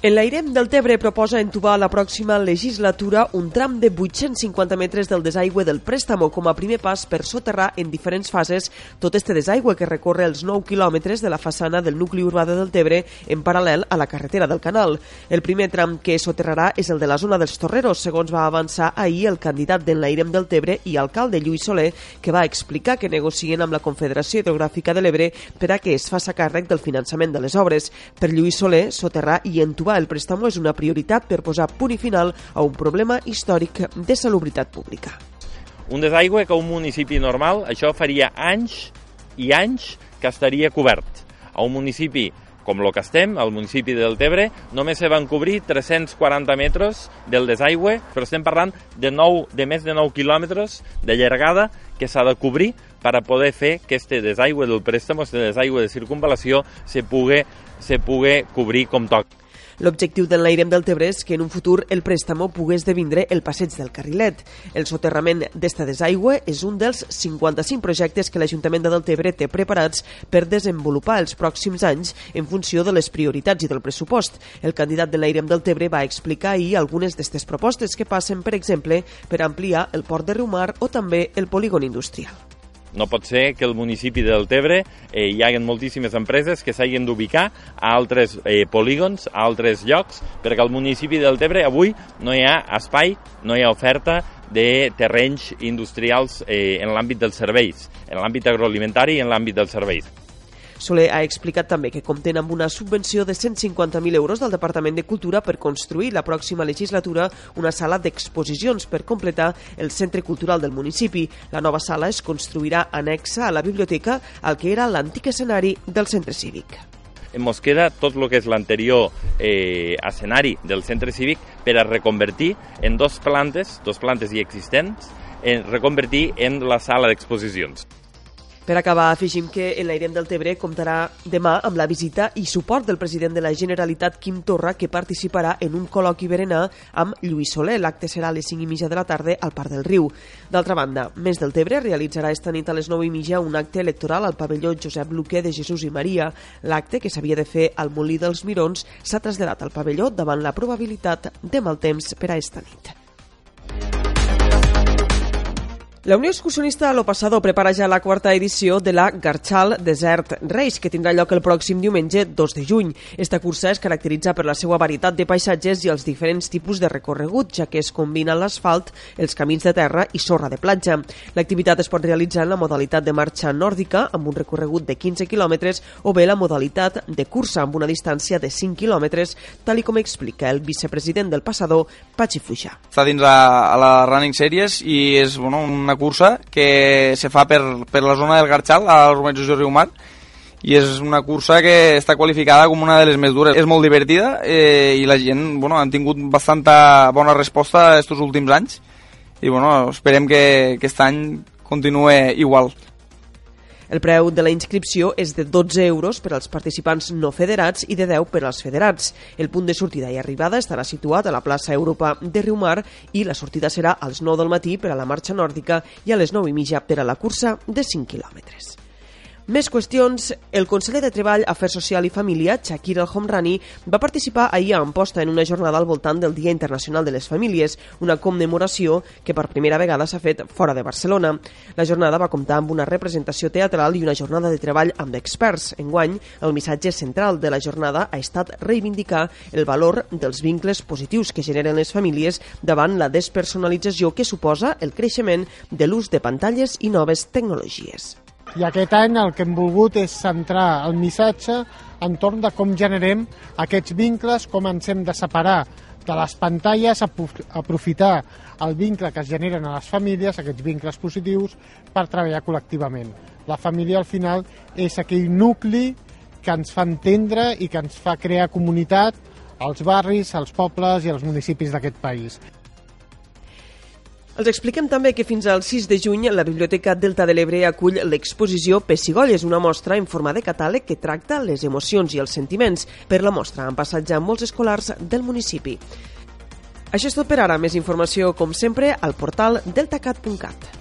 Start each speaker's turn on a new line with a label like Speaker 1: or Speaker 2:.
Speaker 1: En l'Airem del Tebre proposa entubar a la pròxima legislatura un tram de 850 metres del desaigüe del préstamo com a primer pas per soterrar en diferents fases tot este desaigüe que recorre els 9 quilòmetres de la façana del nucli urbà de Deltebre en paral·lel a la carretera del canal. El primer tram que soterrarà és el de la zona dels Torreros, segons va avançar ahir el candidat d'Enlairem del Tebre i alcalde Lluís Soler, que va explicar que negocien amb la Confederació Hidrogràfica de l'Ebre per a que es faça càrrec del finançament de les obres. Per Lluís Soler, soterrar i entubar aprovar el préstamo és una prioritat per posar punt i final a un problema històric de salubritat pública.
Speaker 2: Un desaigüe que un municipi normal, això faria anys i anys que estaria cobert. A un municipi com el que estem, al municipi de Deltebre, només se van cobrir 340 metres del desaigüe, però estem parlant de, 9, de més de 9 quilòmetres de llargada que s'ha de cobrir per a poder fer que este desaigüe del préstamo, este desaigüe de circunvalació, se pugui, se pugui cobrir com toca.
Speaker 1: L'objectiu de l'Airem del Tebre és que en un futur el préstamo pugui esdevindre el passeig del Carrilet. El soterrament d'esta desaigüe és un dels 55 projectes que l'Ajuntament de Deltebre té preparats per desenvolupar els pròxims anys en funció de les prioritats i del pressupost. El candidat de l'Airem del Tebre va explicar ahir algunes d'aquestes propostes que passen, per exemple, per ampliar el port de Riumar o també el polígon industrial.
Speaker 2: No pot ser que el municipi del Tebre eh, hi hagin moltíssimes empreses que s'hagin d'ubicar a altres eh, polígons, a altres llocs, perquè al municipi del Tebre avui no hi ha espai, no hi ha oferta de terrenys industrials eh, en l'àmbit dels serveis, en l'àmbit agroalimentari i en l'àmbit dels serveis.
Speaker 1: Soler ha explicat també que compten amb una subvenció de 150.000 euros del Departament de Cultura per construir la pròxima legislatura una sala d'exposicions per completar el centre cultural del municipi. La nova sala es construirà anexa a la biblioteca al que era l'antic escenari del centre cívic
Speaker 2: ens queda tot el que és l'anterior eh, escenari del centre cívic per a reconvertir en dos plantes, dos plantes ja existents, en reconvertir en la sala d'exposicions.
Speaker 1: Per acabar, afegim que en l'Airem del Tebre comptarà demà amb la visita i suport del president de la Generalitat, Quim Torra, que participarà en un col·loqui berenar amb Lluís Soler. L'acte serà a les 5 i mitja de la tarda al Parc del Riu. D'altra banda, Més del Tebre realitzarà esta nit a les 9 i mitja un acte electoral al pavelló Josep Luque de Jesús i Maria. L'acte, que s'havia de fer al Molí dels Mirons, s'ha traslladat al pavelló davant la probabilitat de mal temps per a esta nit. La Unió Excursionista Lo Pasado prepara ja la quarta edició de la Garchal Desert Race, que tindrà lloc el pròxim diumenge 2 de juny. Esta cursa es caracteritza per la seva varietat de paisatges i els diferents tipus de recorregut, ja que es combina l'asfalt, els camins de terra i sorra de platja. L'activitat es pot realitzar en la modalitat de marxa nòrdica, amb un recorregut de 15 quilòmetres, o bé la modalitat de cursa, amb una distància de 5 quilòmetres, tal com explica el vicepresident del Passador, Pachi Fuixà.
Speaker 3: Està dins a la Running Series i és bueno, una cursa que se fa per, per la zona del Garxal, a l'urbanització Riumar, i és una cursa que està qualificada com una de les més dures. És molt divertida eh, i la gent bueno, han tingut bastanta bona resposta aquests últims anys i bueno, esperem que, que aquest any continue igual.
Speaker 1: El preu de la inscripció és de 12 euros per als participants no federats i de 10 per als federats. El punt de sortida i arribada estarà situat a la plaça Europa de Riumar i la sortida serà als 9 del matí per a la marxa nòrdica i a les 9 i mitja per a la cursa de 5 quilòmetres. Més qüestions. El conseller de Treball, Afers Social i Família, Shakir El-Homrani, va participar ahir a Amposta en una jornada al voltant del Dia Internacional de les Famílies, una commemoració que per primera vegada s'ha fet fora de Barcelona. La jornada va comptar amb una representació teatral i una jornada de treball amb experts. Enguany, el missatge central de la jornada ha estat reivindicar el valor dels vincles positius que generen les famílies davant la despersonalització que suposa el creixement de l'ús de pantalles i noves tecnologies.
Speaker 4: I aquest any el que hem volgut és centrar el missatge entorn de com generem aquests vincles, com ens hem de separar de les pantalles, aprofitar el vincle que es generen a les famílies, aquests vincles positius, per treballar col·lectivament. La família, al final, és aquell nucli que ens fa entendre i que ens fa crear comunitat als barris, als pobles i als municipis d'aquest país.
Speaker 1: Els expliquem també que fins al 6 de juny la Biblioteca Delta de l'Ebre acull l'exposició Pessigolles, una mostra en forma de catàleg que tracta les emocions i els sentiments. Per la mostra han passat ja molts escolars del municipi. Això és tot per ara. Més informació, com sempre, al portal deltacat.cat.